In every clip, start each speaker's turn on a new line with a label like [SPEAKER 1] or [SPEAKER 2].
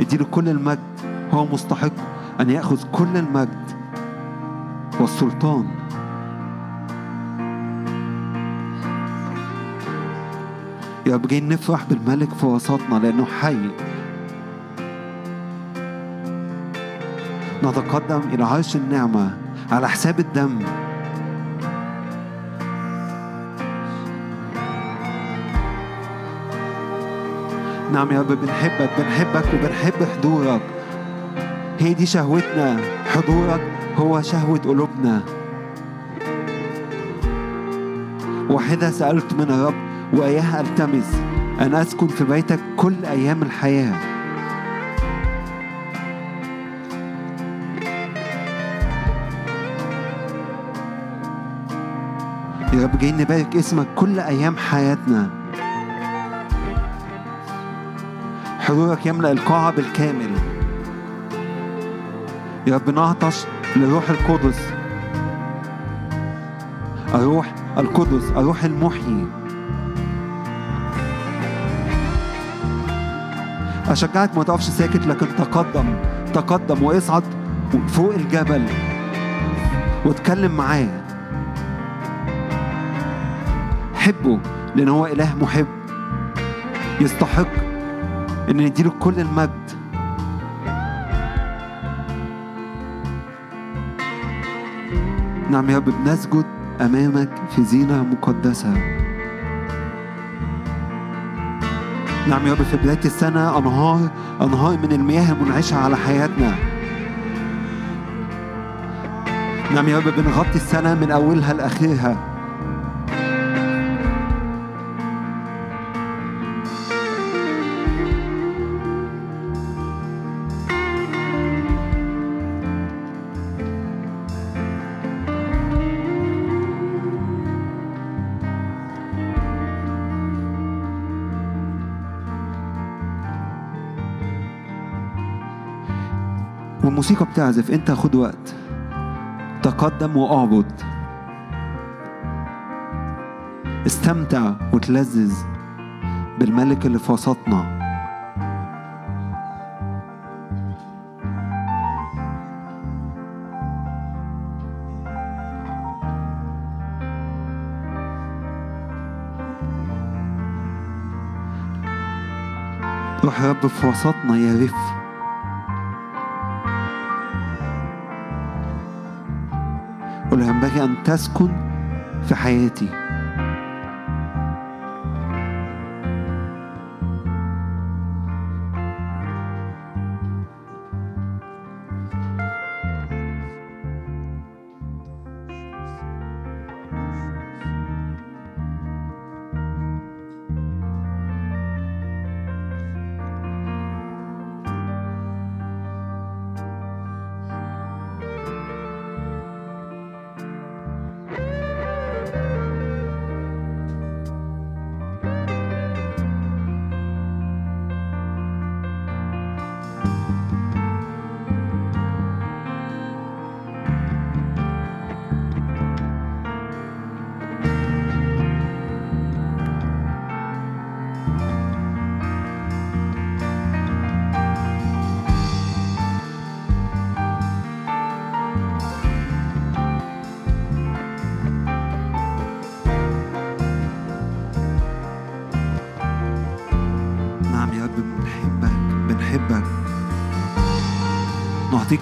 [SPEAKER 1] اديله كل المجد. هو مستحق أن يأخذ كل المجد. والسلطان. يا رب جايين نفرح بالملك في وسطنا لأنه حي. نتقدم إلى عرش النعمة على حساب الدم. نعم يا رب بنحبك بنحبك وبنحب حضورك. هي دي شهوتنا حضورك هو شهوة قلوبنا. واحدة سألت من الرب وإياها ألتمس أن أسكن في بيتك كل أيام الحياة. يا رب جايين نبارك اسمك كل أيام حياتنا. حضورك يملأ القاعة بالكامل. يا رب نعطش لروح القدس. الروح القدس الروح المحيي. أشجعك ما تقفش ساكت لكن تقدم تقدم واصعد فوق الجبل واتكلم معاه. حبه لأن هو إله محب. يستحق إن نديله كل المجد. نعم يا رب بنسجد أمامك في زينة مقدسة. نعم يا رب في بداية السنة أنهار أنهار من المياه المنعشة على حياتنا. نعم يا رب بنغطي السنة من أولها لآخرها. والموسيقى بتعزف انت خد وقت. تقدم واعبد. استمتع وتلذذ بالملك اللي في وسطنا روح يا رب في وسطنا يرف ينبغي أن تسكن في حياتي.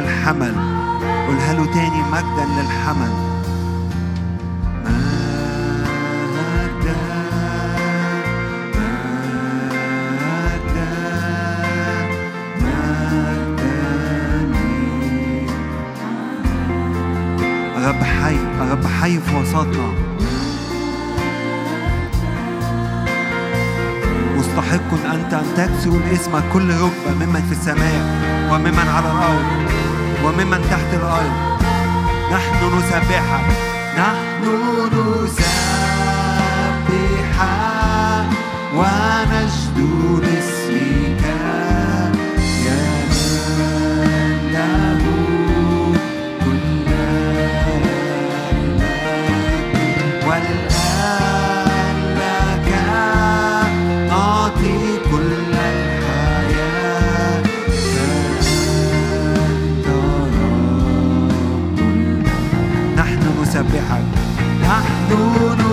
[SPEAKER 1] للحمل قولها له تاني مجدا للحمل رب حي رب حي في وسطنا مستحق أنت أن تكسر الاسم كل ركبة ممن في السماء وممن على الأرض وممن تحت الأرض. نحن نسبحك. نحن نسبحك. ونجد باسمك بحق نحن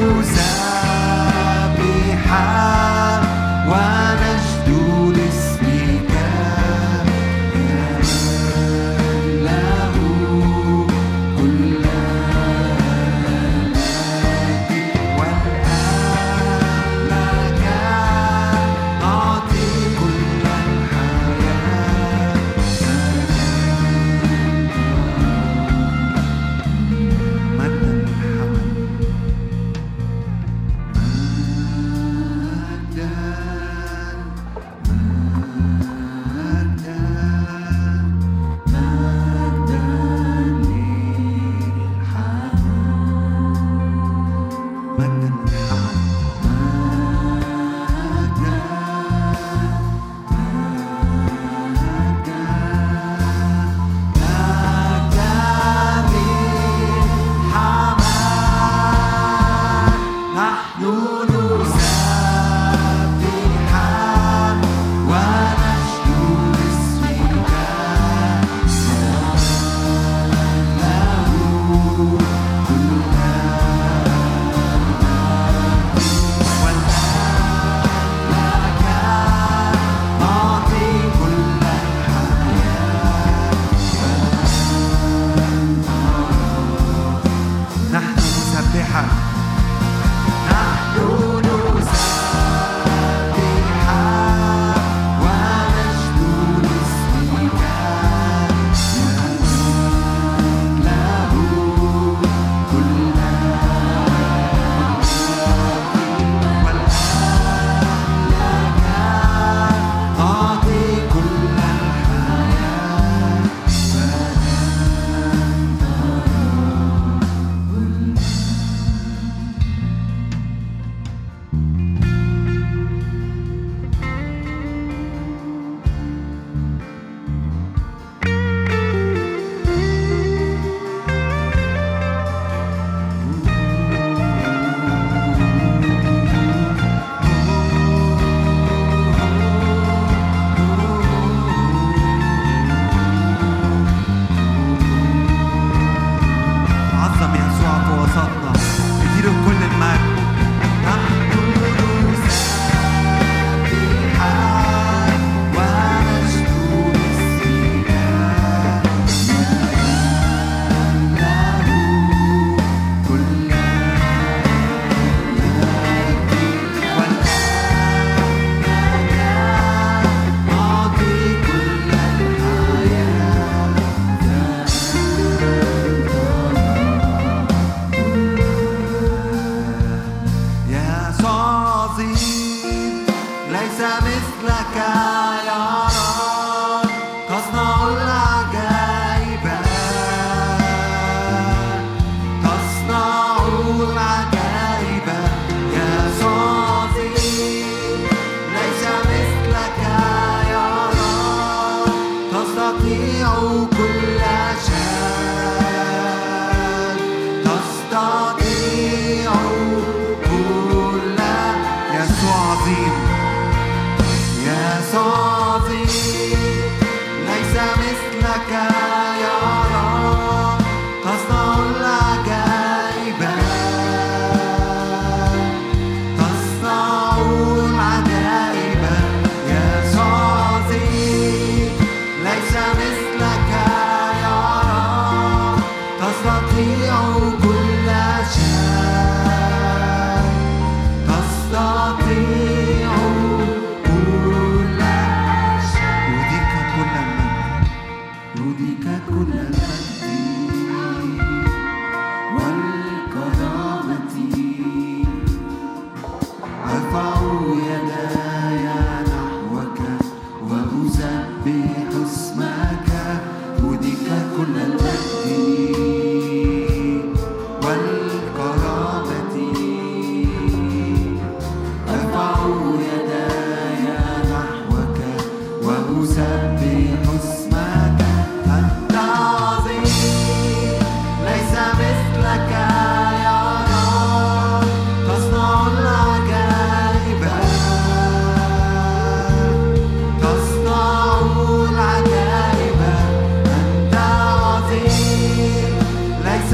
[SPEAKER 1] 你要归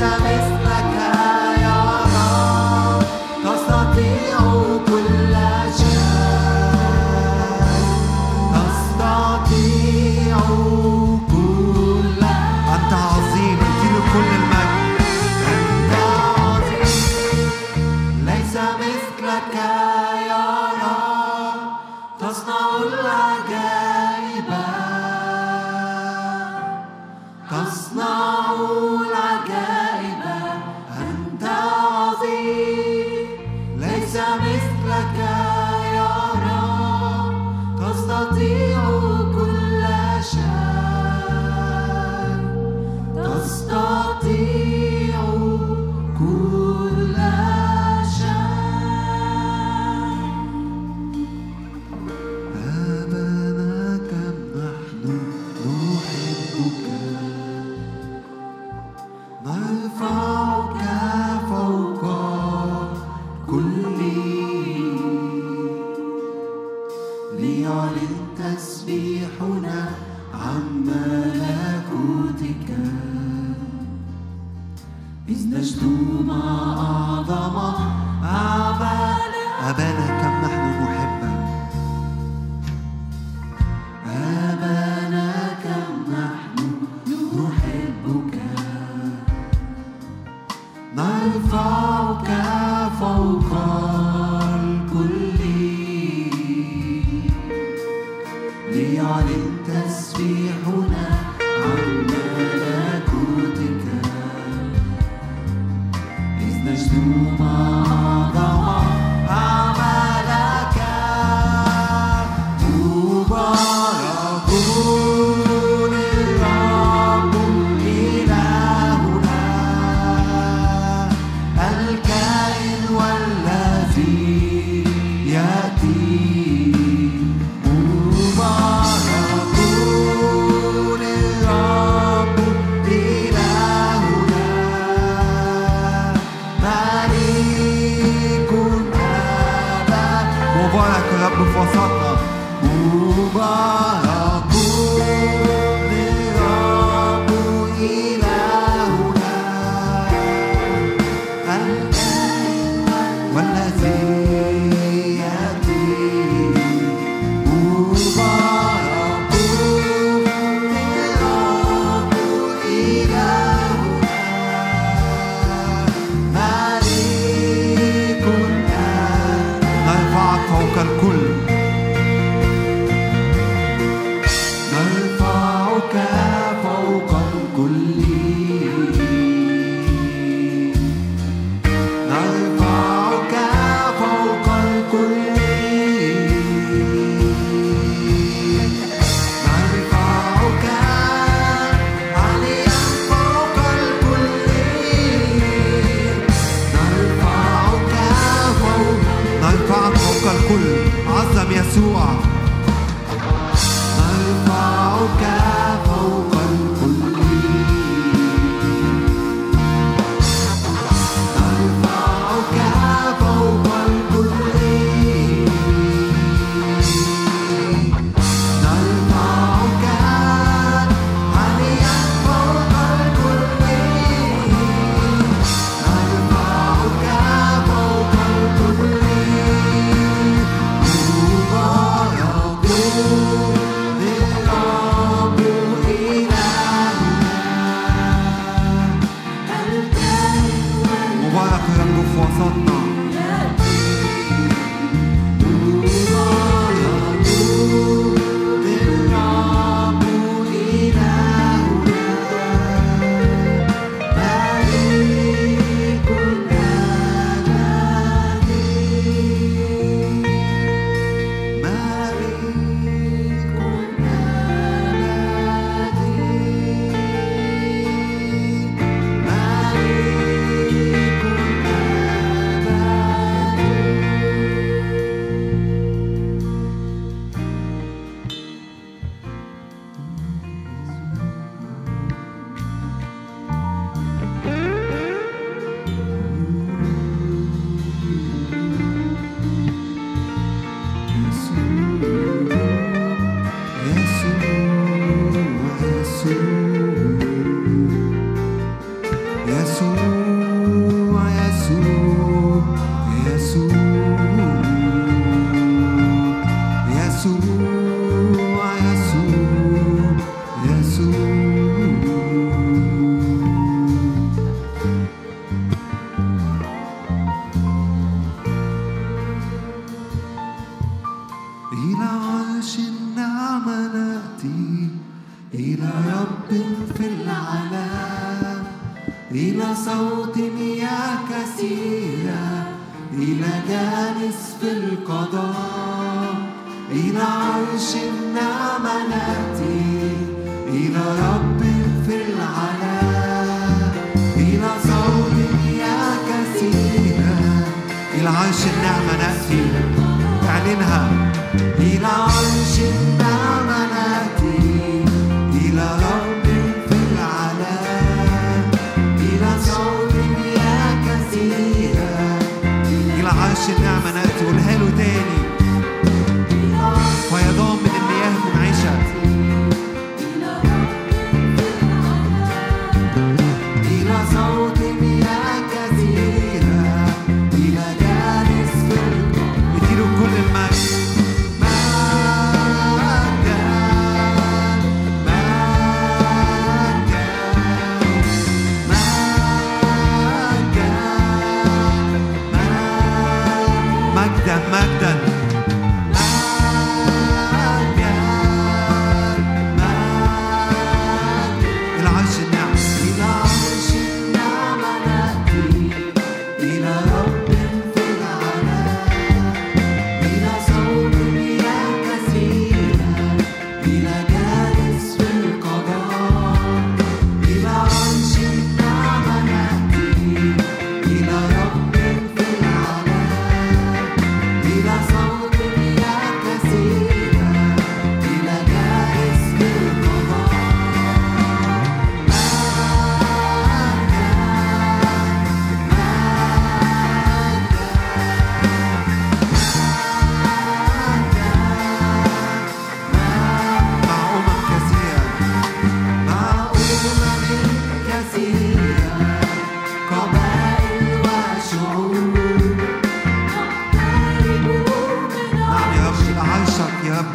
[SPEAKER 1] sabes Alfa, o cavalo.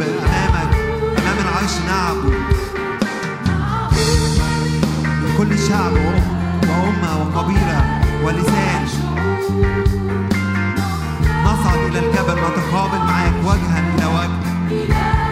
[SPEAKER 1] الرب أمامك أمام العرش نعبد. كل شعب وأمة وقبيلة ولسان. نصعد إلى الجبل نتقابل معاك وجها إلى وجه.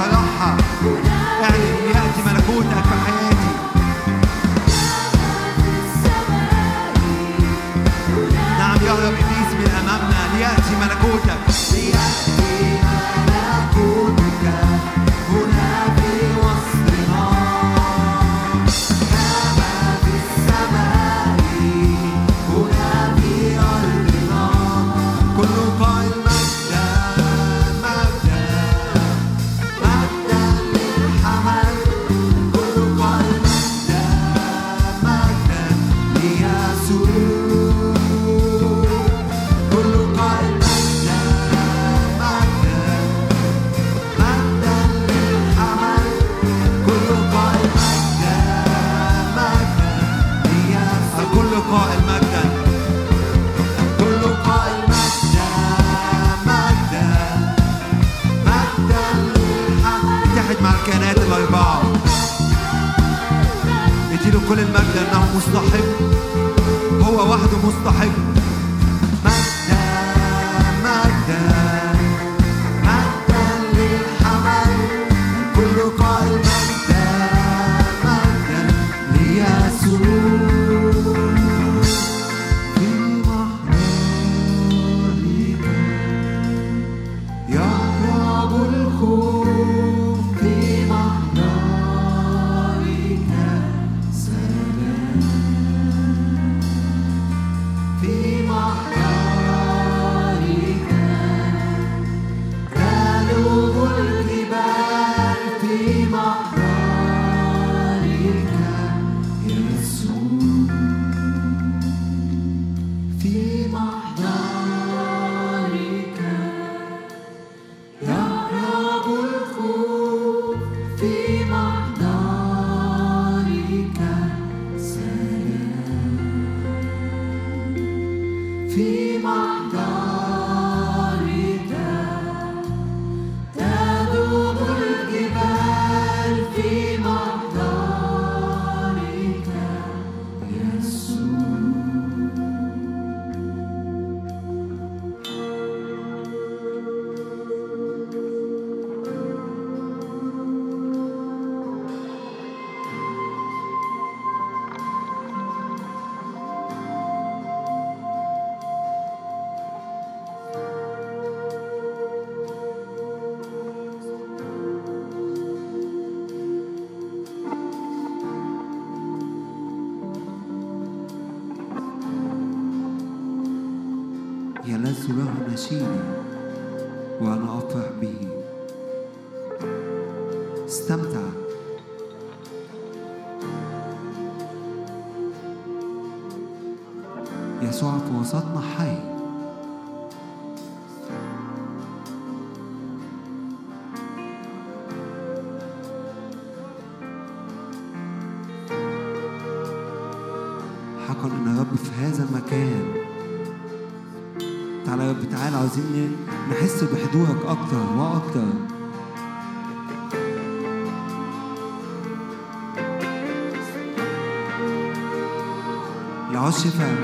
[SPEAKER 1] salon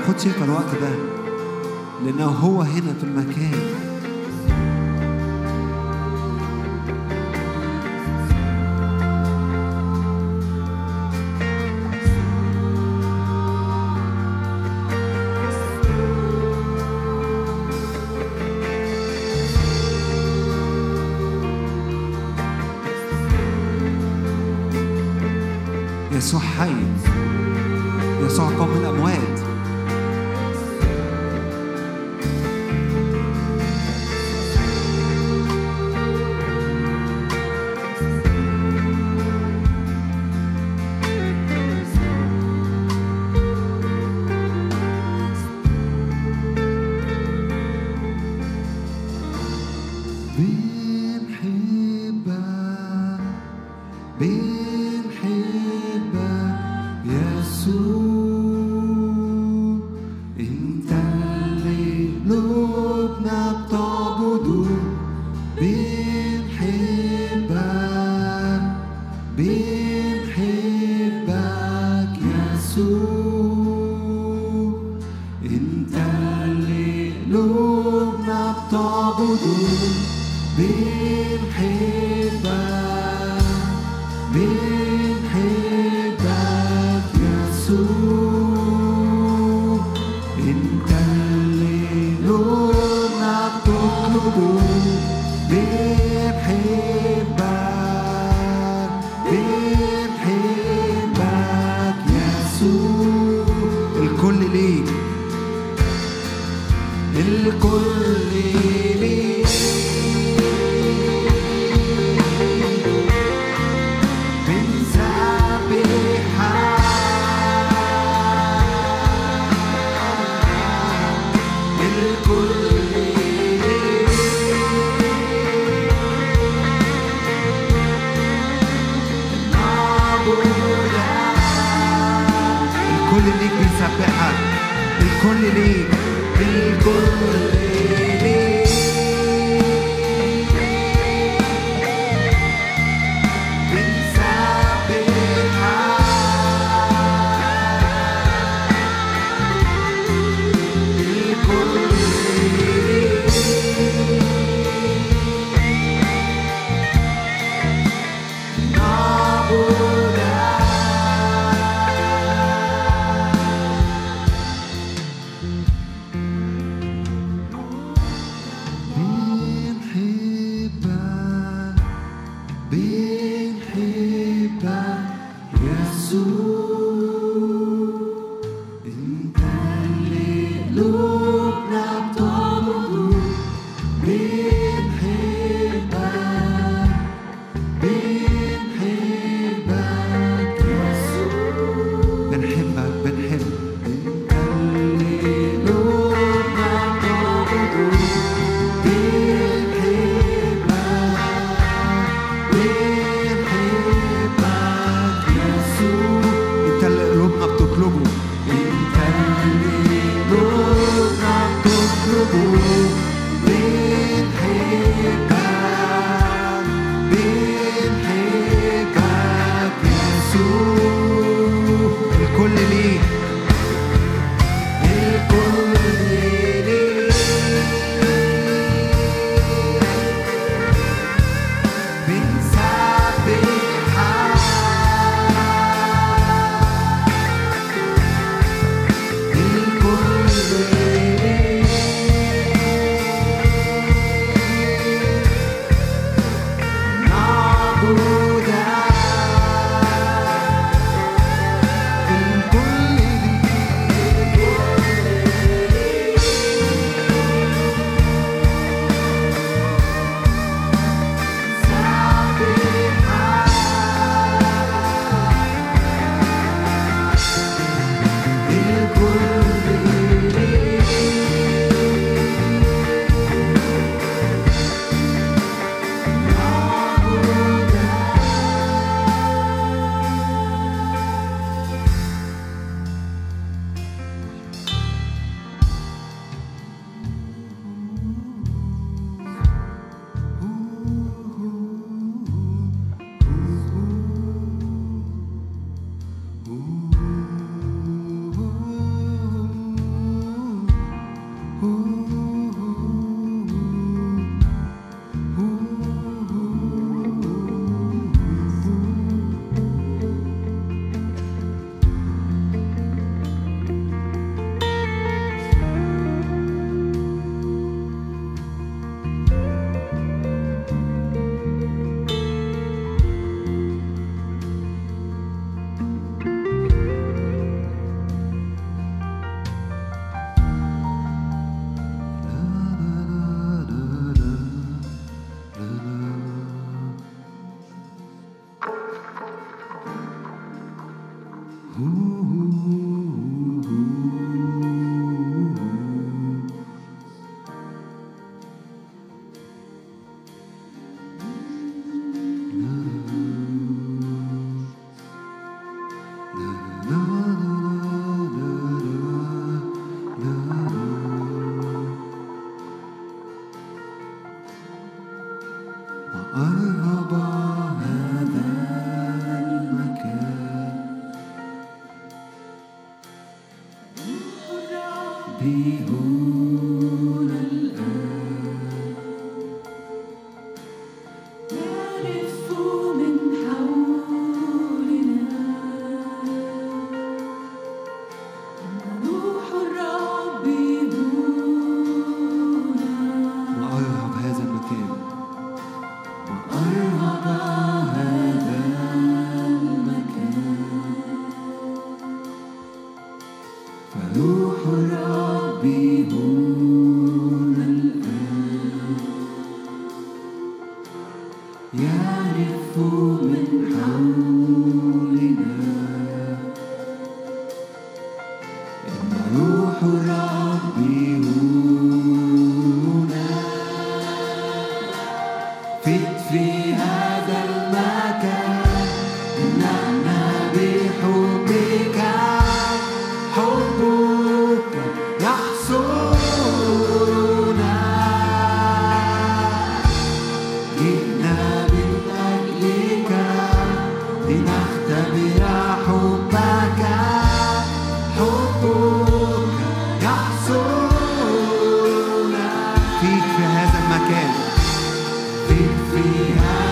[SPEAKER 1] خد شفا الوقت ده لأنه هو هنا في المكان.
[SPEAKER 2] Ah. في هذا المكان. بيك في هذا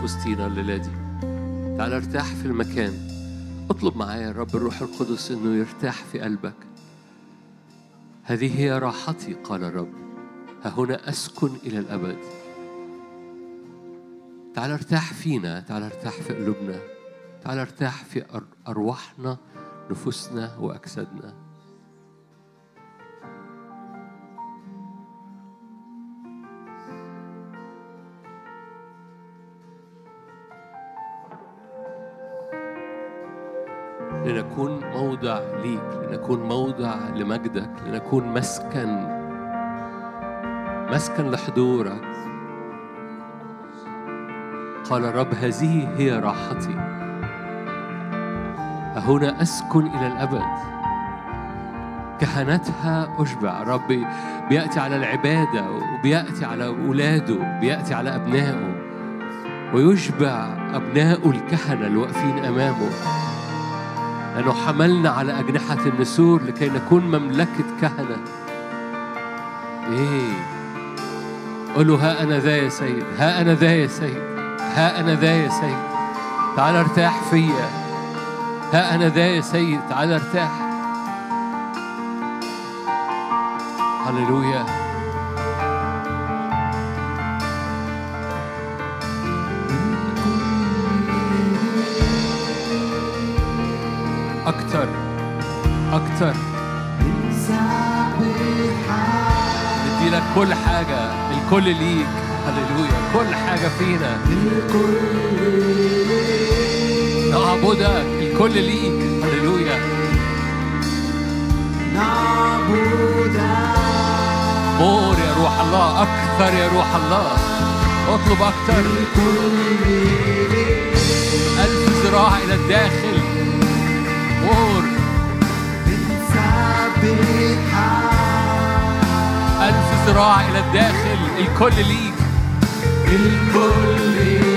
[SPEAKER 2] في وسطينا الليلة دي. تعال ارتاح في المكان. اطلب معايا يا رب الروح القدس إنه يرتاح في قلبك. هذه هي راحتي قال الرب. ها هنا أسكن إلى الأبد. تعال ارتاح فينا تعال ارتاح في قلوبنا. تعال ارتاح في أر- أرواحنا نفوسنا وأجسادنا. لنكون موضع ليك لنكون موضع لمجدك لنكون مسكن. مسكن لحضورك. قال الرب هذه هي راحتي. هنا أسكن إلى الأبد. كهنتها أشبع. ربي بيأتي على العبادة وبيأتي على أولاده بيأتي على أبنائه. ويشبع أبناء الكهنة الواقفين أمامه. لأنه حملنا على أجنحة النسور لكي نكون مملكة كهنة. إيه. له ها أنا ذا يا سيد ها أنا ذا يا سيد ها أنا ذا يا سيد تعال ارتاح فيا ها أنا ذا يا سيد تعال ارتاح. هللويا. كل حاجة الكل ليك. هللويا. كل حاجة فينا. نعبدك. الكل ليك. هللويا. more يا روح الله. أكثر يا روح الله. اطلب أكثر. ألف ذراع إلى الداخل. more ذراع إلى الداخل الكل ليك.
[SPEAKER 1] الكل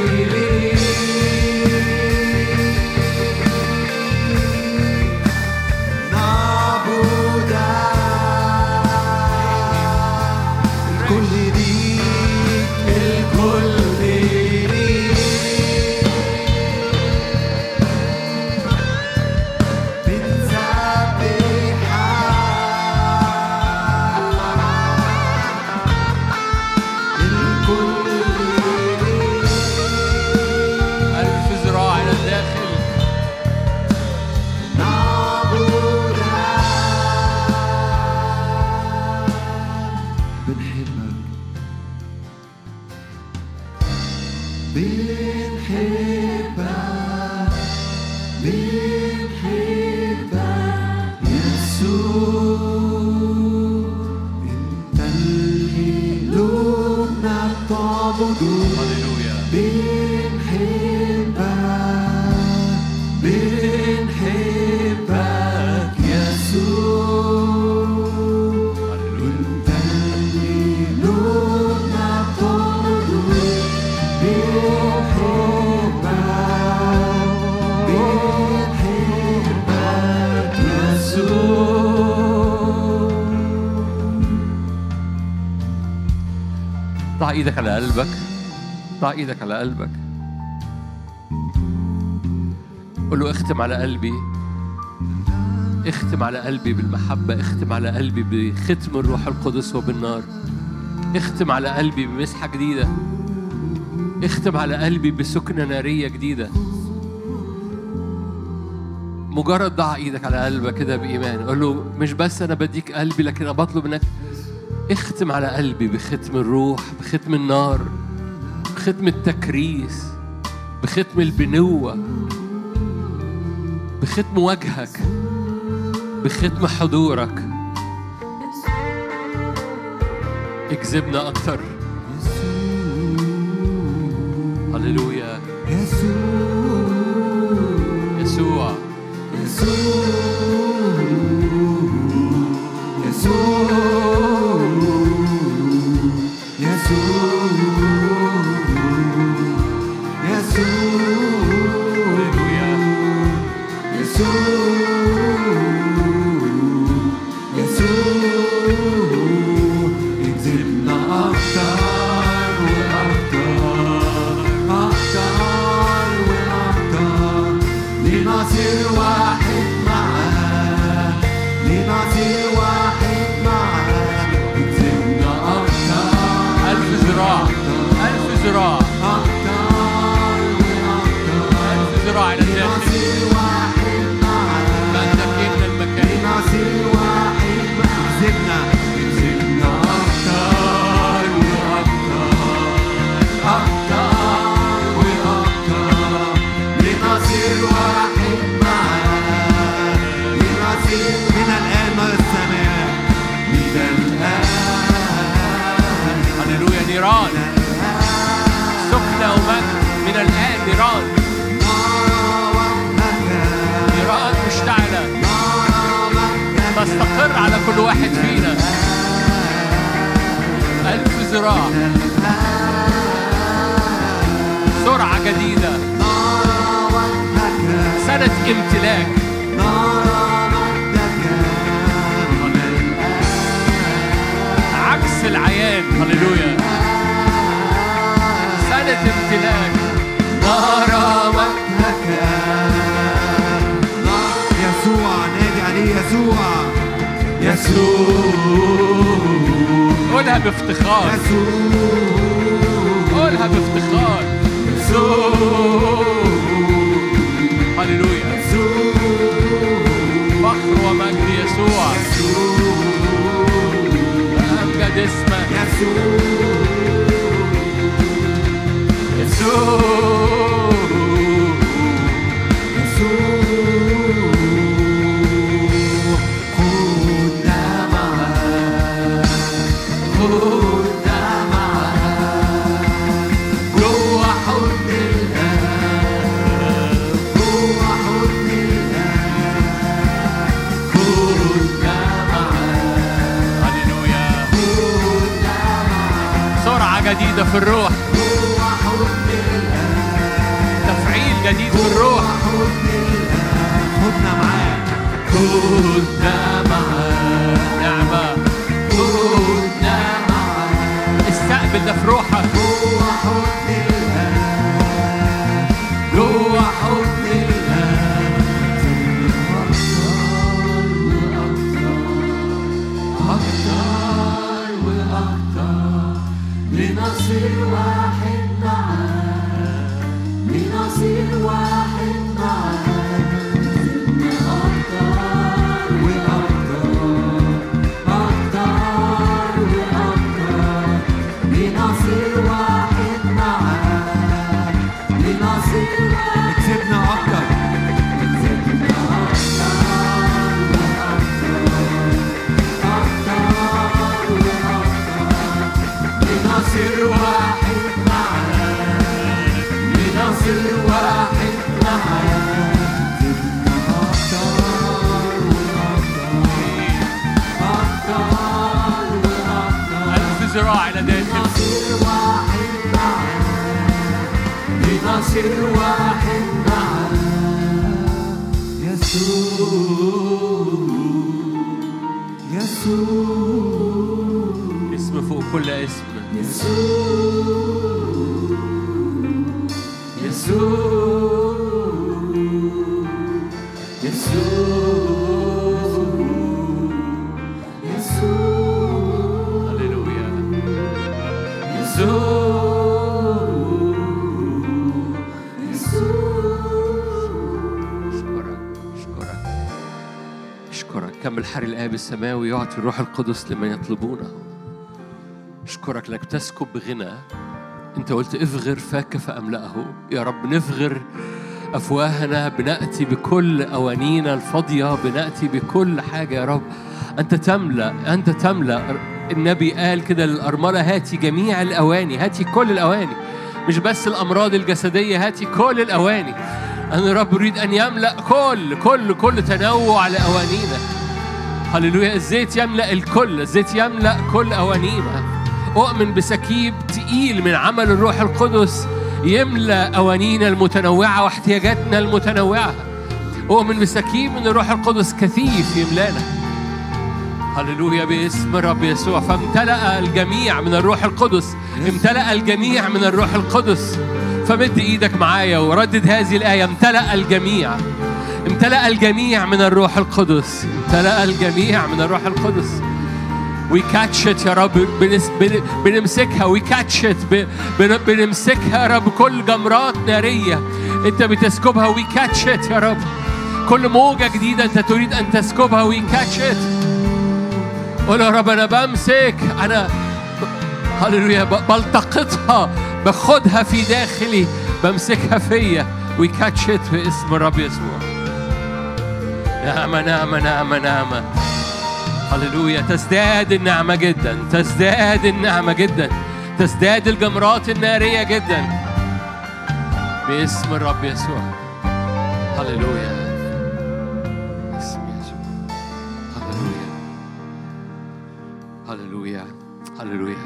[SPEAKER 1] إيدك على قلبك. ضع إيدك على قلبك. قول له اختم على قلبي. اختم على قلبي بالمحبة. اختم على قلبي بختم الروح القدس وبالنار. اختم على قلبي بمسحة جديدة. اختم على قلبي بسكنة نارية جديدة. مجرد ضع إيدك على قلبك كده بإيمان. قول له مش بس أنا بديك قلبي لكن أنا بطلب إنك اختم على قلبي بختم الروح بختم النار بختم التكريس بختم البنوة بختم وجهك بختم حضورك. اكذبنا أكتر ذراع إلى داخل
[SPEAKER 2] لنصير واحد معاه لنصير واحد معاه يسوع. يسوع
[SPEAKER 1] اسم
[SPEAKER 2] فوق كل اسم هللويا اشكرك كمل حر الآب السماوي يعطي الروح القدس لمن يطلبونه. أشكرك لك. تسكب بغنى. أنت قلت افغر فاك فأملأه. يا رب نفغر أفواهنا. بنأتي بكل أوانينا الفاضية. بنأتي بكل حاجة يا رب. أنت تملأ. أنت تملأ. النبي قال كده للأرملة هاتي جميع الأواني. هاتي كل الأواني. مش بس الأمراض الجسدية هاتي كل الأواني. أنا رب أريد أن يملأ كل كل كل تنوع لأوانينا. هللويا. الزيت يملأ الكل الزيت يملأ كل أوانينا. أؤمن بسكيب تقيل من عمل الروح القدس يملأ أوانينا المتنوعة واحتياجاتنا المتنوعة. أؤمن بسكيب من الروح القدس كثيف يملأنا. هللويا باسم الرب يسوع. فامتلأ الجميع من الروح القدس امتلأ الجميع من الروح القدس. فمد إيدك معايا وردد هذه الآية امتلأ الجميع. امتلأ الجميع من الروح القدس. امتلأ الجميع من الروح القدس. we catch يا رب. بنمسكها. we catch بنمسكها يا رب. كل جمرات نارية انت بتسكبها. we catch يا رب. كل موجة جديدة انت تريد ان تسكبها. we catch قول يا رب أنا بمسك. أنا هللويا. بلتقطها. باخدها في داخلي. بمسكها فيا. وي كاتش باسم الرب يسوع. نعمة نعمة نعمة نعمة. هللويا. تزداد النعمة جدا تزداد النعمة جدا تزداد الجمرات النارية جدا. باسم الرب يسوع. هللويا. باسم يسوع. هللويا. هللويا. هللويا.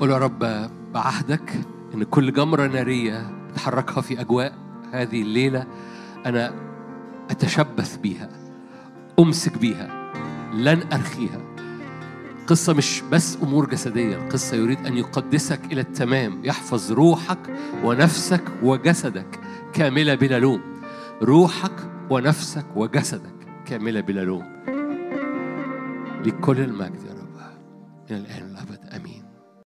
[SPEAKER 2] قول يا رب بعهدك إن كل جمرة نارية بتحركها في أجواء هذه الليلة. أنا أتشبث بيها أمسك بيها لن أرخيها. قصة مش بس أمور جسدية القصة يريد أن يقدسك إلى التمام يحفظ روحك ونفسك وجسدك كاملة بلا لوم. روحك ونفسك وجسدك كاملة بلا لوم. لكل المجد يا رب. إلى الآن.